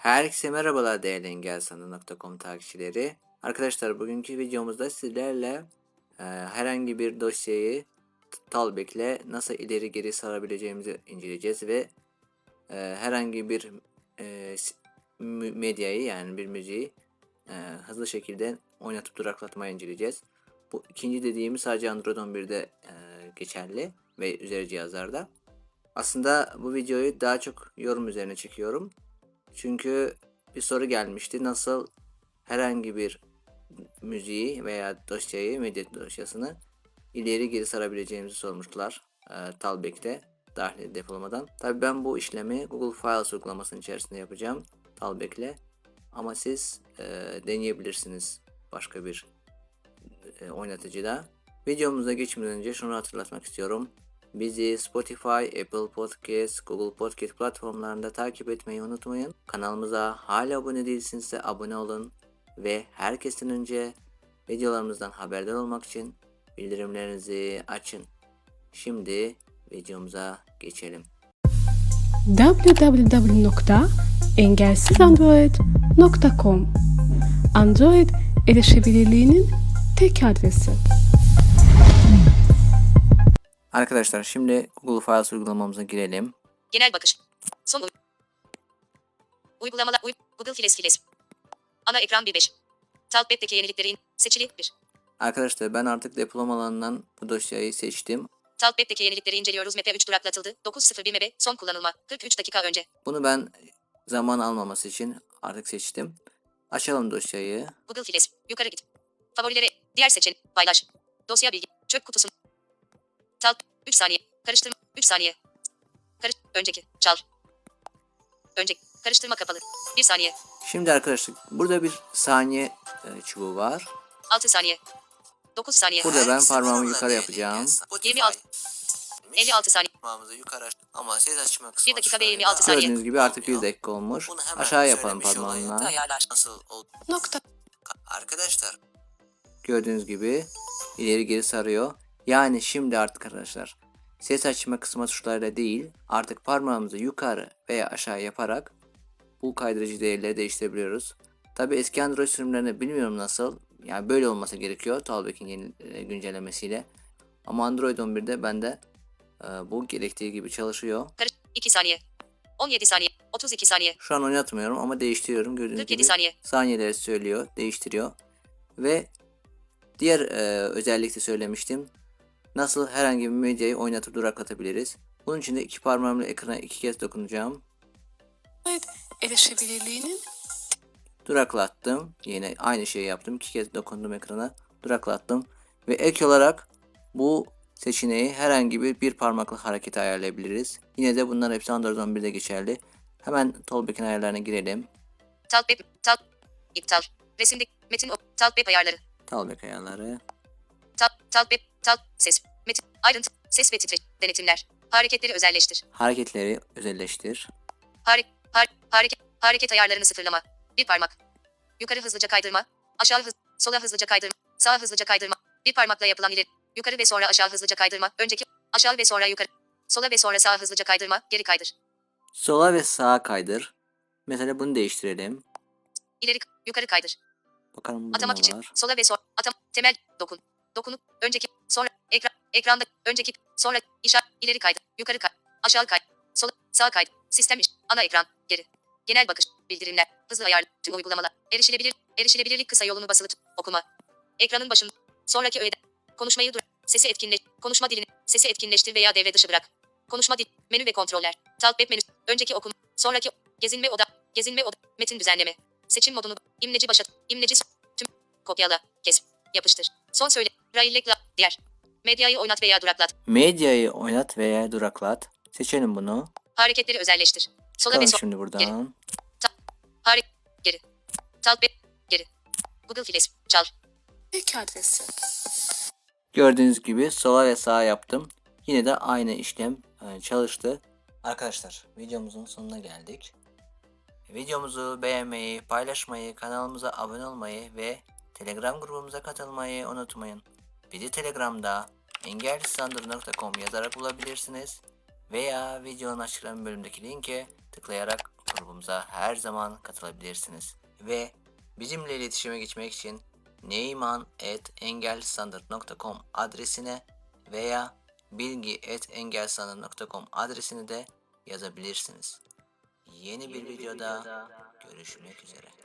Herkese merhabalar değerli engelsanı.com takipçileri. Arkadaşlar bugünkü videomuzda sizlerle e, herhangi bir dosyayı Talbek'le nasıl ileri geri sarabileceğimizi inceleyeceğiz ve e, herhangi bir e, medyayı yani bir müziği e, hızlı şekilde oynatıp duraklatmayı inceleyeceğiz. Bu ikinci dediğimiz sadece Android 11'de e, geçerli ve üzeri cihazlarda. Aslında bu videoyu daha çok yorum üzerine çekiyorum. Çünkü bir soru gelmişti. Nasıl herhangi bir müziği veya dosyayı, medya dosyasını ileri geri sarabileceğimizi sormuştular. E, Talbek'te dahil depolamadan. Tabii ben bu işlemi Google Files uygulamasının içerisinde yapacağım. Talbek'le. Ama siz e, deneyebilirsiniz başka bir e, oynatıcıda. Videomuza geçmeden önce şunu hatırlatmak istiyorum. Bizi Spotify, Apple Podcast, Google Podcast platformlarında takip etmeyi unutmayın. Kanalımıza hala abone değilsinizse abone olun. Ve herkesten önce videolarımızdan haberdar olmak için bildirimlerinizi açın. Şimdi videomuza geçelim. www.engelsizandroid.com Android erişebilirliğinin tek adresi. Arkadaşlar şimdi Google Files uygulamamıza girelim. Genel bakış. Son uy- uygulamalar uy- Google Files Files. Ana ekran 1.5. Talkback'teki yeniliklerin seçili 1. Arkadaşlar ben artık depolama alanından bu dosyayı seçtim. Talkback'teki yenilikleri inceliyoruz. MP 3 duraklatıldı. 9.01 MB son kullanılma. 43 dakika önce. Bunu ben zaman almaması için artık seçtim. Açalım dosyayı. Google Files. Yukarı git. Favorilere. Diğer seçen. Paylaş. Dosya bilgi. Çöp kutusu. Talk. 3 saniye. Karıştırma. 3 saniye. Karış. Önceki. Çal. Önceki. Karıştırma kapalı. 1 saniye. Şimdi arkadaşlar burada bir saniye e, çubuğu var. 6 saniye. 9 saniye. Burada ben parmağımı yukarı yapacağım. dinleyen Spotify. 26. 56 saniye. Parmağımızı yukarı aç- ama ses açma kısmı 1 dakika ve şöyle 26 saniye. Gördüğünüz gibi artık bir dakika olmuş. Aşağı yapalım parmağımla. Nokta. Arkadaşlar Gördüğünüz gibi ileri geri sarıyor. Yani şimdi artık arkadaşlar ses açma kısmı tuşlarıyla değil artık parmağımızı yukarı veya aşağı yaparak bu kaydırıcı değerleri değiştirebiliyoruz. Tabi eski Android sürümlerini bilmiyorum nasıl. Yani böyle olması gerekiyor Talbek'in yeni e, güncellemesiyle. Ama Android 11'de bende e, bu gerektiği gibi çalışıyor. Karış. 2 saniye. 17 saniye. 32 saniye. Şu an oynatmıyorum ama değiştiriyorum. Gördüğünüz 47 gibi saniye. saniyeleri söylüyor, değiştiriyor. Ve diğer e, özellikle söylemiştim. Nasıl herhangi bir medyayı oynatıp duraklatabiliriz. Bunun için de iki parmağımla ekrana iki kez dokunacağım. Android erişebilirliğinin Duraklattım. Yine aynı şeyi yaptım. İki kez dokundum ekrana. Duraklattım. Ve ek olarak bu seçeneği herhangi bir bir parmakla hareket ayarlayabiliriz. Yine de bunlar hepsi Android 11'de geçerli. Hemen Talbek'in ayarlarına girelim. Talkback. Talk. İptal. Resimde. Metin. Talkback ayarları. Talbek ayarları. Talk. Talkback. Talk. Ses. Metin. Ayrıntı. Ses ve titre. Denetimler. Hareketleri özelleştir. Hareketleri özelleştir. Hare, har, hareket, hareket ayarlarını sıfırlama. Bir parmak. Yukarı hızlıca kaydırma. Aşağı hız, sola hızlıca kaydırma. Sağa hızlıca kaydırma. Bir parmakla yapılan ileri. Yukarı ve sonra aşağı hızlıca kaydırma. Önceki, aşağı ve sonra yukarı. Sola ve sonra sağa hızlıca kaydırma. Geri kaydır. Sola ve sağa kaydır. Mesela bunu değiştirelim. İleri, yukarı kaydır. Bakalım Atamak için var. sola ve sonra atam temel dokun. Dokunup önceki sonra ekran ekranda önceki sonra işaret ileri kaydı yukarı kay aşağı kay sola sağ kay sistem iş ana ekran geri genel bakış bildirimler hızlı ayar tüm uygulamalar erişilebilir erişilebilirlik kısa yolunu basılı okuma ekranın başında sonraki öğeden konuşmayı dur sesi etkinleş konuşma dilini sesi etkinleştir veya devre dışı bırak konuşma dil menü ve kontroller talep menü önceki okuma sonraki gezinme oda gezinme oda metin düzenleme seçim modunu imleci başlat imleci tüm kopyala kes yapıştır son söyle raillekla diğer medyayı oynat veya duraklat Medyayı oynat veya duraklat. Seçelim bunu. hareketleri özelleştir sola ve sol şimdi buradan. harek geri talep geri Google Files çal tek adresi. Gördüğünüz gibi sola ve sağa yaptım. Yine de aynı işlem e, çalıştı. Arkadaşlar videomuzun sonuna geldik. Videomuzu beğenmeyi, paylaşmayı, kanalımıza abone olmayı ve Telegram grubumuza katılmayı unutmayın. Bizi Telegram'da engelsizandır.com yazarak bulabilirsiniz veya videonun açıklama bölümündeki linke tıklayarak grubumuza her zaman katılabilirsiniz. Ve bizimle iletişime geçmek için neyman.engelstandart.com adresine veya bilgi.engelstandart.com adresine de yazabilirsiniz. Yeni bir videoda görüşmek üzere.